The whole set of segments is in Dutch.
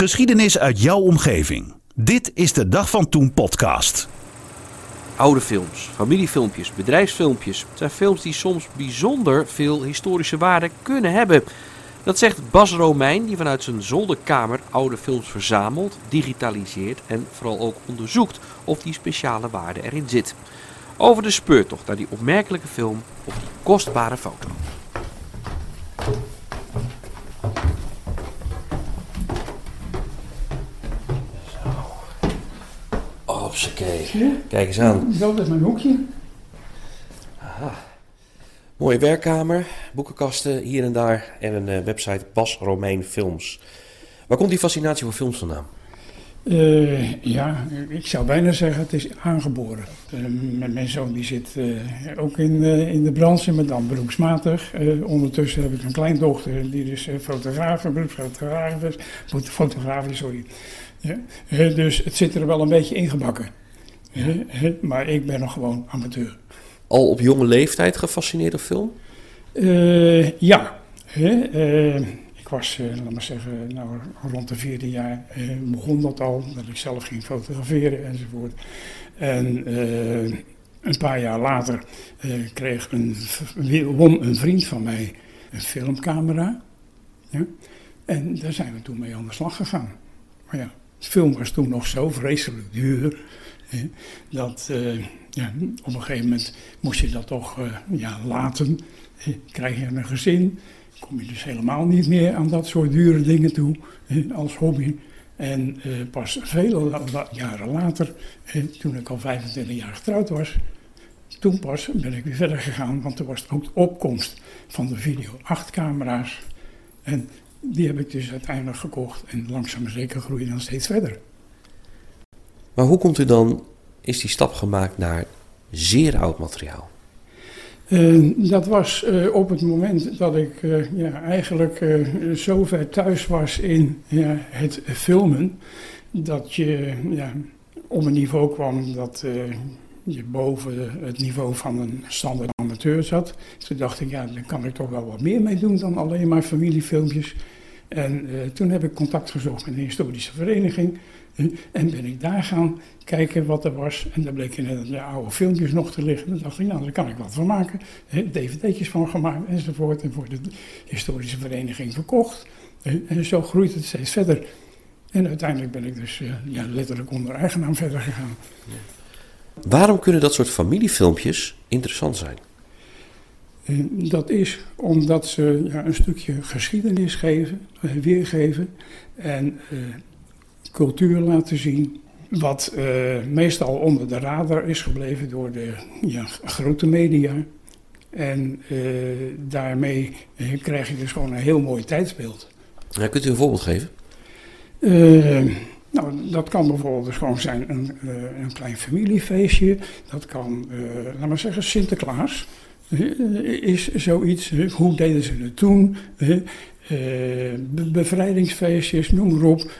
Geschiedenis uit jouw omgeving. Dit is de Dag van Toen podcast. Oude films, familiefilmpjes, bedrijfsfilmpjes. Zijn films die soms bijzonder veel historische waarde kunnen hebben. Dat zegt Bas Romein, die vanuit zijn zolderkamer oude films verzamelt, digitaliseert en vooral ook onderzoekt of die speciale waarde erin zit. Over de speurtocht naar die opmerkelijke film of die kostbare foto. Kijk eens aan. Dat is mijn hoekje. Mooie werkkamer, boekenkasten hier en daar en een eh, website Bas Romein Films. Waar komt die fascinatie voor films vandaan? Eh, ja, ik zou bijna zeggen het is aangeboren. Met mijn zoon die zit ook in, in de branche, maar dan beroepsmatig. Ondertussen heb ik een kleindochter die dus fotograaf, beroepsfotograaf is. Foto- Fotograaf sorry. Ja, dus het zit er wel een beetje ingebakken. Maar ik ben nog gewoon amateur. Al op jonge leeftijd gefascineerd door film? Eh, ja, eh, ik was, eh, laat maar zeggen, nou, rond de vierde jaar begon dat al, dat ik zelf ging fotograferen enzovoort. En een paar jaar later kreeg een, won een vriend van mij een filmcamera. Ja? En daar zijn we toen mee aan de slag gegaan. Maar ja, film was toen nog zo vreselijk duur. Dat eh, ja, op een gegeven moment moest je dat toch eh, ja, laten. Krijg je een gezin, kom je dus helemaal niet meer aan dat soort dure dingen toe als hobby. En eh, pas vele jaren later, toen ik al 25 jaar getrouwd was, toen pas ben ik weer verder gegaan, want toen was ook de opkomst van de video 8 camera's. En die heb ik dus uiteindelijk gekocht en langzaam zeker groeien dan steeds verder. Maar hoe komt u dan, is die stap gemaakt naar zeer oud materiaal? Eh, dat was eh, op het moment dat ik ja, eigenlijk eh, zo ver thuis was in ja, het filmen, dat je ja, op een niveau kwam dat je boven het niveau van een standaard amateur zat. Toen dacht ik, ja, daar kan ik toch wel wat meer mee doen dan alleen maar familiefilmpjes. En eh, toen heb ik contact gezocht met een historische vereniging. eh, en ben ik daar gaan kijken wat er was. En daar bleken net de oude filmpjes nog te liggen. Dan dacht ik, nou, daar kan ik wat van maken. DVD'tjes van gemaakt enzovoort. En voor de historische vereniging verkocht. Eh, En zo groeit het steeds verder. En uiteindelijk ben ik dus ja, letterlijk onder eigen naam verder gegaan. Waarom kunnen dat soort familiefilmpjes interessant zijn? Dat is omdat ze ja, een stukje geschiedenis geven, weergeven en eh, cultuur laten zien. Wat eh, meestal onder de radar is gebleven door de ja, grote media. En eh, daarmee krijg je dus gewoon een heel mooi tijdsbeeld. Ja, kunt u een voorbeeld geven? Nou, dat kan bijvoorbeeld dus gewoon zijn een, een klein familiefeestje. Dat kan, eh laat maar zeggen, Sinterklaas. Is zoiets. Hoe deden ze het toen? eh, be- bevrijdingsfeestjes, noem maar op.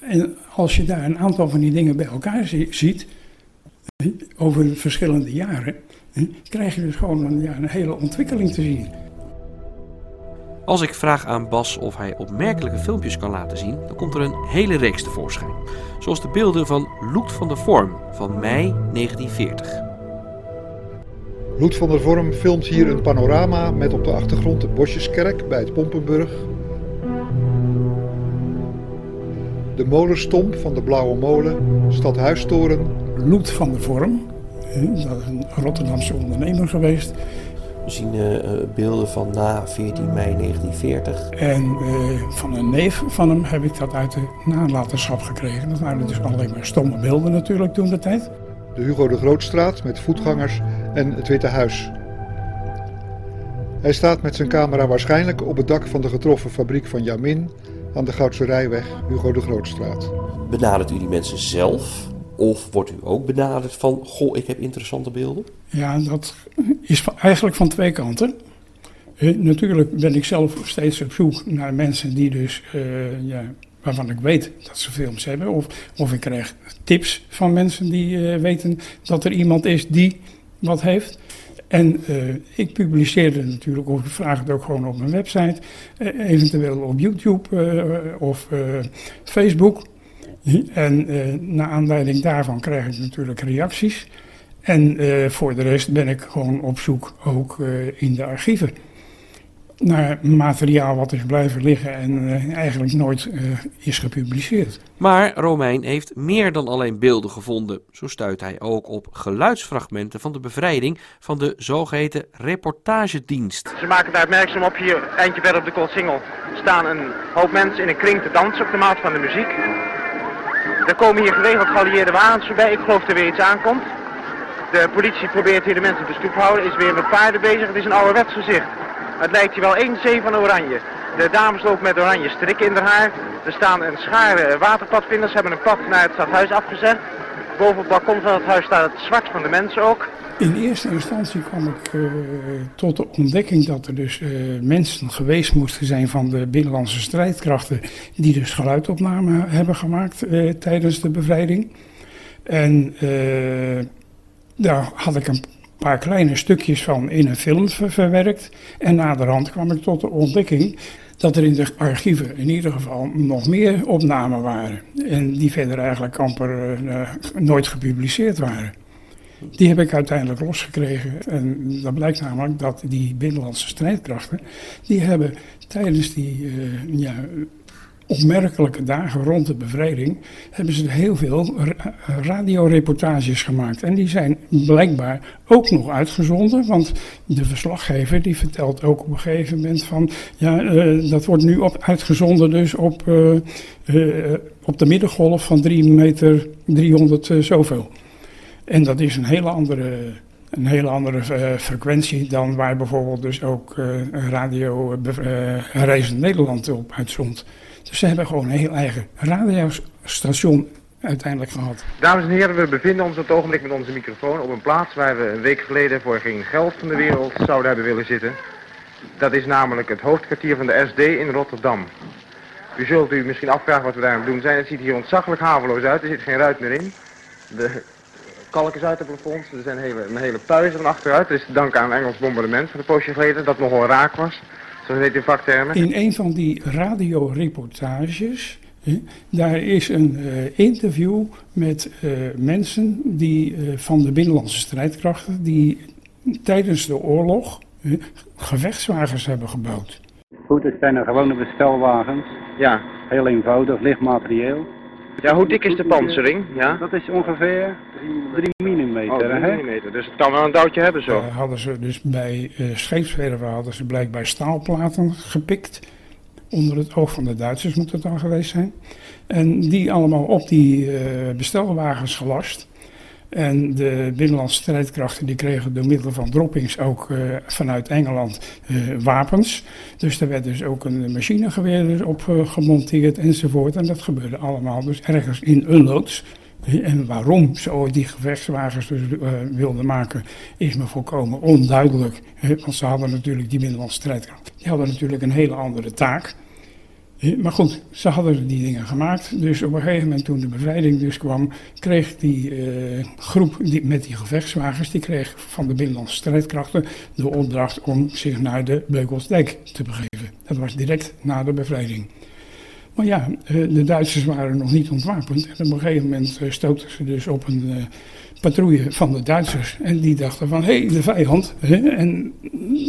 En als je daar een aantal van die dingen bij elkaar zi- ziet, over verschillende jaren, krijg je dus gewoon een, ja, een hele ontwikkeling te zien. Als ik vraag aan Bas of hij opmerkelijke filmpjes kan laten zien, dan komt er een hele reeks tevoorschijn. Zoals de beelden van Loet van der Vorm van mei 1940. Loet van der Vorm filmt hier een panorama met op de achtergrond de Bosjeskerk bij het Pompenburg. De molenstomp van de Blauwe Molen, Stadhuistoren, Loet van der Vorm, dat is een Rotterdamse ondernemer geweest. We zien eh, eh, beelden van na 14 mei 1940. En eh, van een neef van hem heb ik dat uit de nalatenschap gekregen. Dat waren dus alleen maar stomme beelden natuurlijk toen de tijd. de Hugo de Grootstraat met voetgangers en het Witte Huis. Hij staat met zijn camera waarschijnlijk op het dak van de getroffen fabriek van Jamin aan de Goudse Rijweg, Hugo de Grootstraat. Benadert u die mensen zelf? Of wordt u ook benaderd van, goh, ik heb interessante beelden? Ja, dat is eigenlijk van twee kanten. Eh, natuurlijk ben ik zelf steeds op zoek naar mensen die dus, eh, ja, waarvan ik weet dat ze films hebben. Of, of ik krijg tips van mensen die eh, weten dat er iemand is die wat heeft. En uh, ik publiceerde natuurlijk, of ik vraag het ook gewoon op mijn website, uh, eventueel op YouTube uh, of Facebook. En naar aanleiding daarvan krijg ik natuurlijk reacties. En voor de rest ben ik gewoon op zoek ook in de archieven naar materiaal wat is blijven liggen en uh, eigenlijk nooit uh, is gepubliceerd. Maar Romein heeft meer dan alleen beelden gevonden. Zo stuit hij ook op geluidsfragmenten van de bevrijding van de zogeheten reportagedienst. Ze maken daar opmerkzaam op hier, eindje verder op de Koolsingel, staan een hoop mensen in een kring te dansen op de maat van de muziek. Er komen hier geregeld geallieerde wagens voorbij, ik geloof er weer iets aankomt. De politie probeert hier de mensen te stoep houden, is weer met paarden bezig, het is een ouderwets gezicht. Het lijkt hier wel één zee van oranje. De dames lopen met oranje strikken in haar haar. Er staan een schare waterpadvinders, hebben een pad naar het stadhuis afgezet. Boven het balkon van het huis staat het zwart van de mensen ook. In eerste instantie kwam ik uh, tot de ontdekking dat er dus uh, mensen geweest moesten zijn van de binnenlandse strijdkrachten die dus geluidopnamen hebben gemaakt tijdens de bevrijding. En daar had ik een paar kleine stukjes van in een film verwerkt. En naderhand kwam ik tot de ontdekking dat er in de archieven in ieder geval nog meer opnamen waren. En die verder eigenlijk amper uh, nooit gepubliceerd waren. Die heb ik uiteindelijk losgekregen. En dat blijkt namelijk dat die binnenlandse strijdkrachten, die hebben tijdens die uh, ja, opmerkelijke dagen rond de bevrijding hebben ze heel veel radioreportages gemaakt. En die zijn blijkbaar ook nog uitgezonden, want de verslaggever die vertelt ook op een gegeven moment van, ja, uh, dat wordt nu op, uitgezonden dus op, uh, uh, op de middengolf van 3 meter 300 zoveel. En dat is een hele andere een hele andere frequentie dan waar bijvoorbeeld dus ook radio uh, Nederland op uitzond. Dus ze hebben gewoon een heel eigen radiostation uiteindelijk gehad. Dames en heren, we bevinden ons op het ogenblik met onze microfoon op een plaats waar we een week geleden voor geen geld van de wereld zouden hebben willen zitten. Dat is namelijk het hoofdkwartier van de SD in Rotterdam. U zult u misschien afvragen wat we daar aan doen zijn. Het ziet hier ontzaglijk haveloos uit, er zit geen ruit meer in. De kalk is uit het plafond, er zijn hele, een hele puis van achteruit. Dat is te danken aan een Engels bombardement van de poosje geleden, dat nogal raak was. Zo heet in vaktermen. In een van die radioreportages, daar is een uh, interview met uh, mensen die, uh, van de binnenlandse strijdkrachten die tijdens de oorlog gevechtswagens hebben gebouwd. Goed, het zijn er gewone bestelwagens. Ja. Heel eenvoudig, licht materieel. Ja, hoe dik is de pansering? Ja? Dat is ongeveer 3 mm. Oh, 3 mm. Dus het kan wel een touwtje hebben zo. Uh, hadden ze dus bij uh, scheepswerven hadden ze blijkbaar staalplaten gepikt. Onder het oog van de Duitsers moet het dan geweest zijn. En die allemaal op die uh, bestelwagens gelast. En de binnenlandse strijdkrachten die kregen door middel van droppings ook uh, vanuit Engeland uh, wapens. Dus er werd dus ook een machinegeweer dus op uh, gemonteerd enzovoort. En dat gebeurde allemaal dus ergens in een loods. En waarom ze ooit die gevechtswagens dus, wilden maken, is me volkomen onduidelijk. Want ze hadden natuurlijk die binnenlandse strijdkrachten. Die hadden natuurlijk een hele andere taak. Maar goed, ze hadden die dingen gemaakt. Dus op een gegeven moment toen de bevrijding dus kwam, kreeg die uh, groep die, met die gevechtswagens, die kreeg van de binnenlandse strijdkrachten de opdracht om zich naar de Beugelsdijk te begeven. Dat was direct na de bevrijding. Maar ja, uh, de Duitsers waren nog niet ontwapend. En op een gegeven moment uh, stoten ze dus op een patrouille van de Duitsers. En die dachten van, hé, hey, de vijand. En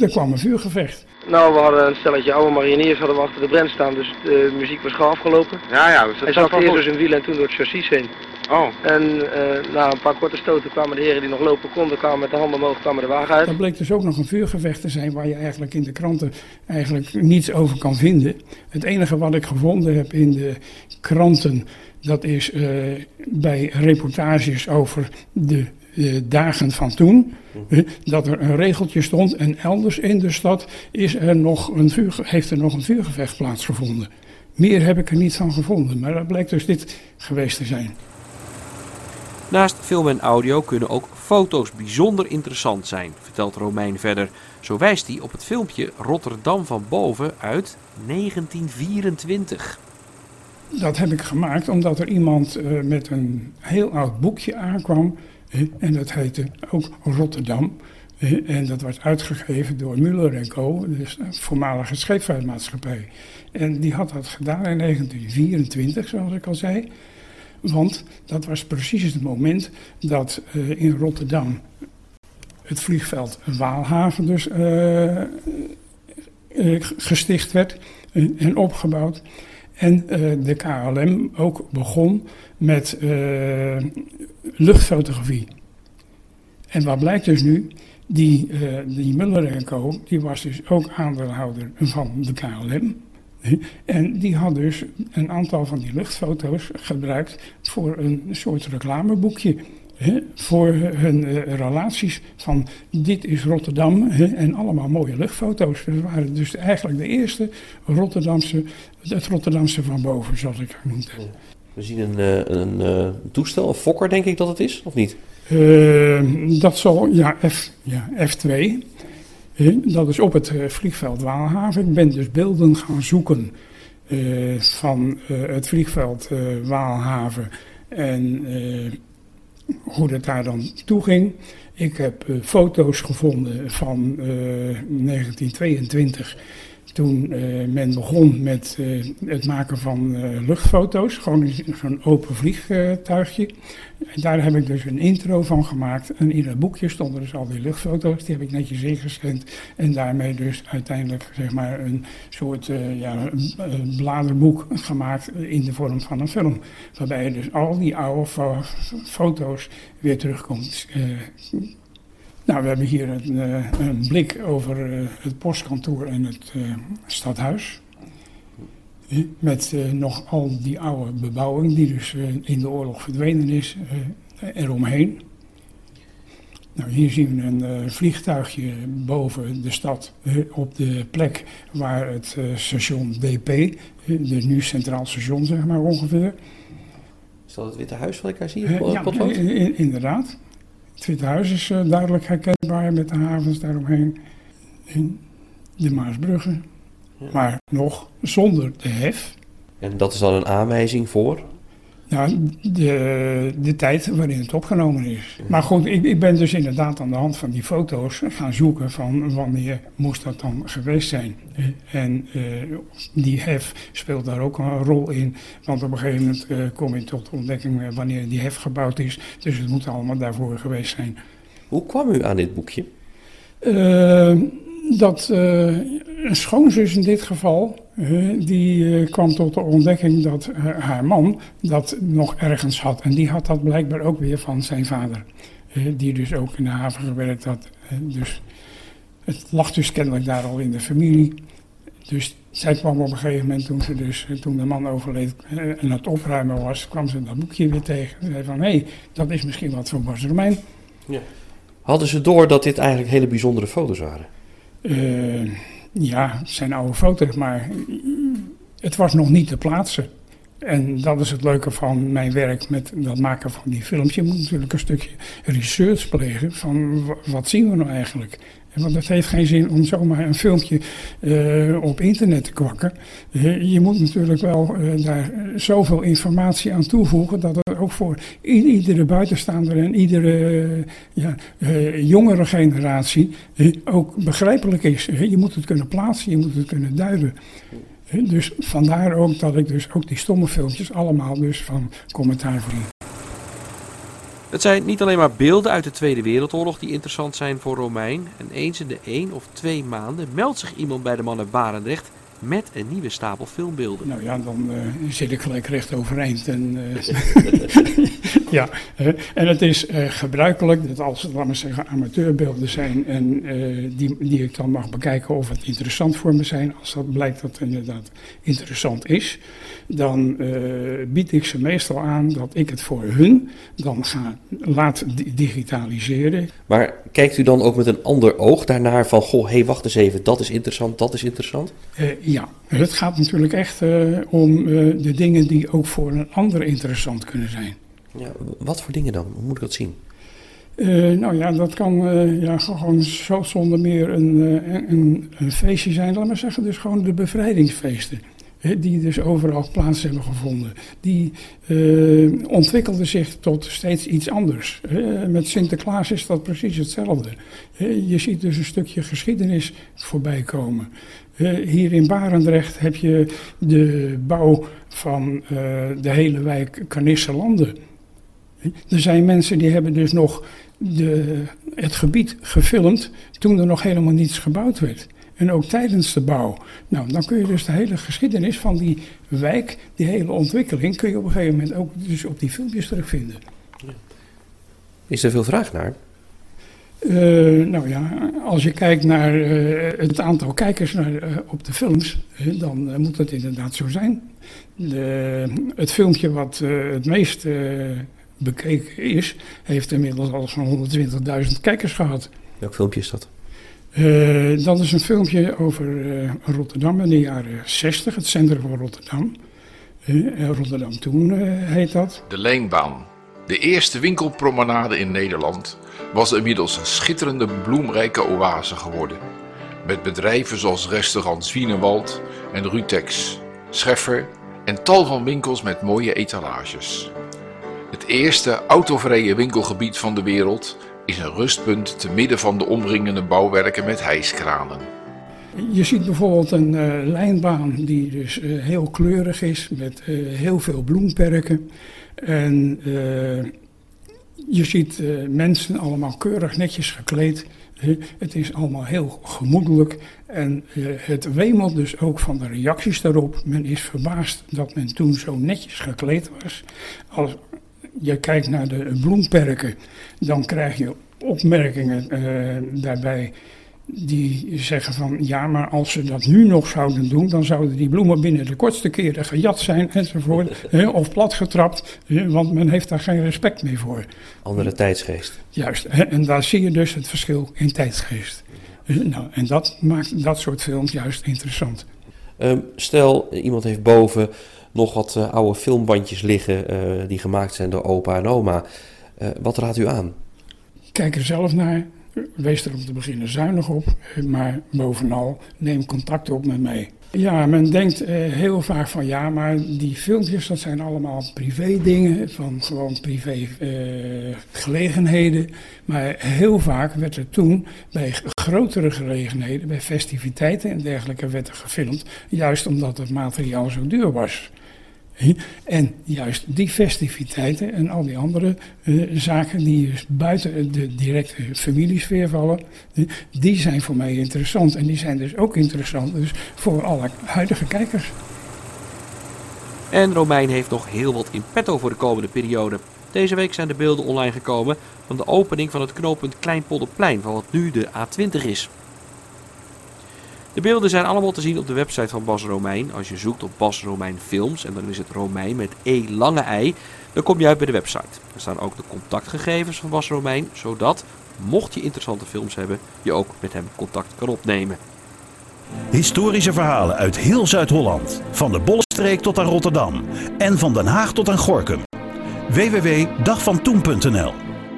er kwam een vuurgevecht. Nou, we hadden een stelletje oude mariniers hadden we achter de brand staan, dus de muziek was gauw afgelopen. Ja, ja. Dus Hij zat eerst door zijn wiel en toen door het chassis heen. Oh. En uh, na een paar korte stoten kwamen de heren die nog lopen konden, kwamen met de handen omhoog, kwamen de wagen uit. Dat bleek dus ook nog een vuurgevecht te zijn waar je eigenlijk in de kranten eigenlijk niets over kan vinden. Het enige wat ik gevonden heb in de kranten, dat is uh, bij reportages over de uh, dagen van toen, uh, dat er een regeltje stond en elders in de stad is er nog een vuur, heeft er nog een vuurgevecht plaatsgevonden. Meer heb ik er niet van gevonden, maar dat blijkt dus dit geweest te zijn. Naast film en audio kunnen ook foto's bijzonder interessant zijn, vertelt Romein verder. Zo wijst hij op het filmpje Rotterdam van boven uit 1924. Dat heb ik gemaakt omdat er iemand uh, met een heel oud boekje aankwam. En dat heette ook Rotterdam. Eh, En dat werd uitgegeven door Muller Co., dus een voormalige scheepvaartmaatschappij. En die had dat gedaan in 1924, zoals ik al zei. Want dat was precies het moment dat eh, in Rotterdam het vliegveld Waalhaven dus eh, eh, gesticht werd en, opgebouwd. En de KLM ook begon met luchtfotografie. En wat blijkt dus nu? Die, die Muller Co. die was dus ook aandeelhouder van de KLM. En die had dus een aantal van die luchtfoto's gebruikt voor een soort reclameboekje. voor hun eh, relaties van dit is Rotterdam en allemaal mooie luchtfoto's. Dat waren dus eigenlijk de eerste Rotterdamse, het Rotterdamse van boven, zoals ik het noemde. We zien een, eh, een, eh, toestel, een Fokker denk ik dat het is, of niet? Eh, dat zal, ja, F, ja F2. Dat is op het eh, vliegveld Waalhaven. Ik ben dus beelden gaan zoeken eh, van eh, het vliegveld eh, Waalhaven en hoe dat daar dan toe ging. Ik heb foto's gevonden van eh, 1922. Toen eh, men begon met eh, het maken van eh, luchtfoto's, gewoon zo'n open vliegtuigje. En daar heb ik dus een intro van gemaakt. En in het boekje stonden dus al die luchtfoto's. Die heb ik netjes ingescand. En daarmee dus uiteindelijk zeg maar een soort ja, bladerboek gemaakt in de vorm van een film. Waarbij je dus al die oude fo- foto's weer terugkomt. Nou, we hebben hier een, eh, een blik over eh, het postkantoor en het eh, stadhuis. Met nog al die oude bebouwing die dus in de oorlog verdwenen is eromheen. Nou, hier zien we een vliegtuigje boven de stad op de plek waar het station DP, de nu Centraal Station zeg maar ongeveer. Is dat het Witte Huis wat ik daar zie op ja, inderdaad. Het Witte Huis is eh, duidelijk herkenbaar met de havens daaromheen. In de Maasbruggen. Ja. Maar nog zonder de hef. En dat is dan een aanwijzing voor? Nou, de, de tijd waarin het opgenomen is. Maar goed, ik, ik ben dus inderdaad aan de hand van die foto's gaan zoeken van wanneer moest dat dan geweest zijn. En eh, die hef speelt daar ook een rol in. Want op een gegeven moment eh, kom je tot de ontdekking eh, wanneer die hef gebouwd is. Dus het moet allemaal daarvoor geweest zijn. Hoe kwam u aan dit boekje? Dat een schoonzus in dit geval, eh, die eh, kwam tot de ontdekking dat eh, haar man dat nog ergens had. En die had dat blijkbaar ook weer van zijn vader, die dus ook in de haven gewerkt had. Dus het lag dus kennelijk daar al in de familie. Dus zij kwam op een gegeven moment, toen, ze dus, toen de man overleed en het opruimen was, kwam ze dat boekje weer tegen. En zei van, hé, hey, dat is misschien wat voor Bas Romein. Hadden ze door dat dit eigenlijk hele bijzondere foto's waren? Ja, het zijn oude foto's, maar het was nog niet te plaatsen. En dat is het leuke van mijn werk met dat maken van die films. Je moet natuurlijk een stukje research plegen van wa- wat zien we nou eigenlijk. En Want het heeft geen zin om zomaar een filmpje eh, op internet te kwakken. Eh, je moet natuurlijk wel eh, daar zoveel informatie aan toevoegen dat het ook voor iedere buitenstaander en iedere eh, ja, eh, jongere generatie ook begrijpelijk is. Je moet het kunnen plaatsen, je moet het kunnen duiden. Dus vandaar ook dat ik dus ook die stomme filmpjes allemaal dus van commentaar voorzien. Het zijn niet alleen maar beelden uit de Tweede Wereldoorlog die interessant zijn voor Romein. En eens in de één of twee maanden meldt zich iemand bij de mannen Barendrecht met een nieuwe stapel filmbeelden. Nou ja, dan eh, zit ik gelijk recht overeind. En, eh, ja, en het is eh, gebruikelijk dat als, laten we zeggen, amateurbeelden zijn en eh, die, die ik dan mag bekijken of het interessant voor me zijn. Als dat blijkt dat het inderdaad interessant is, dan eh, bied ik ze meestal aan dat ik het voor hun dan ga laat di- digitaliseren. Maar kijkt u dan ook met een ander oog daarnaar van, goh, hé, hey, wacht eens even, dat is interessant, dat is interessant? Ja, het gaat natuurlijk echt om de dingen die ook voor een ander interessant kunnen zijn. Wat voor dingen dan? Hoe moet ik dat zien? Eh, nou ja, dat kan eh, ja, gewoon zo zonder meer een, eh, een, een feestje zijn, laat maar zeggen. Dus gewoon de bevrijdingsfeesten. die dus overal plaats hebben gevonden. Die uh, ontwikkelden zich tot steeds iets anders. met Sinterklaas is dat precies hetzelfde. je ziet dus een stukje geschiedenis voorbij komen. hier in Barendrecht heb je de bouw van de hele wijk Canisselanden. Er zijn mensen die hebben dus nog de, het gebied gefilmd toen er nog helemaal niets gebouwd werd. En ook tijdens de bouw. Nou, dan kun je dus de hele geschiedenis van die wijk, die hele ontwikkeling, kun je op een gegeven moment ook dus op die filmpjes terugvinden. Is er veel vraag naar? Uh, nou ja, als je kijkt naar uh, het aantal kijkers naar, uh, op de films, dan moet het inderdaad zo zijn. De, het filmpje wat het meest bekeken is, heeft inmiddels al zo'n 120.000 kijkers gehad. Welk filmpje is dat? Uh, dat is een filmpje over uh, Rotterdam in de jaren 60, het centrum van Rotterdam. Uh, Rotterdam toen heet dat. De Leenbaan, de eerste winkelpromenade in Nederland, was inmiddels een schitterende bloemrijke oase geworden. Met bedrijven zoals restaurants Wienewald en Rutex, Scheffer en tal van winkels met mooie etalages. Het eerste autovrije winkelgebied van de wereld is een rustpunt te midden van de omringende bouwwerken met hijskranen. Je ziet bijvoorbeeld een uh, lijnbaan die dus uh, heel kleurig is met uh, heel veel bloemperken. En je ziet mensen allemaal keurig netjes gekleed. Het is allemaal heel gemoedelijk en het wemelt dus ook van de reacties daarop. Men is verbaasd dat men toen zo netjes gekleed was. Als, je kijkt naar de bloemperken, dan krijg je opmerkingen uh, daarbij die zeggen van ja, maar als ze dat nu nog zouden doen, dan zouden die bloemen binnen de kortste keren gejat zijn enzovoort, of platgetrapt, want men heeft daar geen respect meer voor. Andere tijdsgeest. Juist, en daar zie je dus het verschil in tijdsgeest. nou, en dat maakt dat soort films juist interessant. Um, stel, iemand heeft boven nog wat uh, oude filmbandjes liggen uh, die gemaakt zijn door opa en oma. Uh, wat raadt u aan? Kijk er zelf naar. Wees er om te beginnen zuinig op. Maar bovenal neem contact op met mij. Ja, men denkt heel vaak van ja, maar die filmpjes dat zijn allemaal privé dingen, van gewoon privé gelegenheden. Maar heel vaak werd er toen bij grotere gelegenheden, bij festiviteiten en dergelijke werd er gefilmd. Juist omdat het materiaal zo duur was. En juist die festiviteiten en al die andere uh, zaken die dus buiten de directe familiesfeer vallen, die zijn voor mij interessant. En die zijn dus ook interessant dus voor alle huidige kijkers. En Romein heeft nog heel wat in petto voor de komende periode. Deze week zijn de beelden online gekomen van de opening van het knooppunt Kleinpolderplein, van wat nu de A20 is. De beelden zijn allemaal te zien op de website van Bas Romein. Als je zoekt op Bas Romein Films en dan is het Romein met E lange ei, dan kom je uit bij de website. Er staan ook de contactgegevens van Bas Romein, zodat, mocht je interessante films hebben, je ook met hem contact kan opnemen. Historische verhalen uit heel Zuid-Holland. Van de Bollenstreek tot aan Rotterdam. En van Den Haag tot aan Gorkum. www.dagvantoen.nl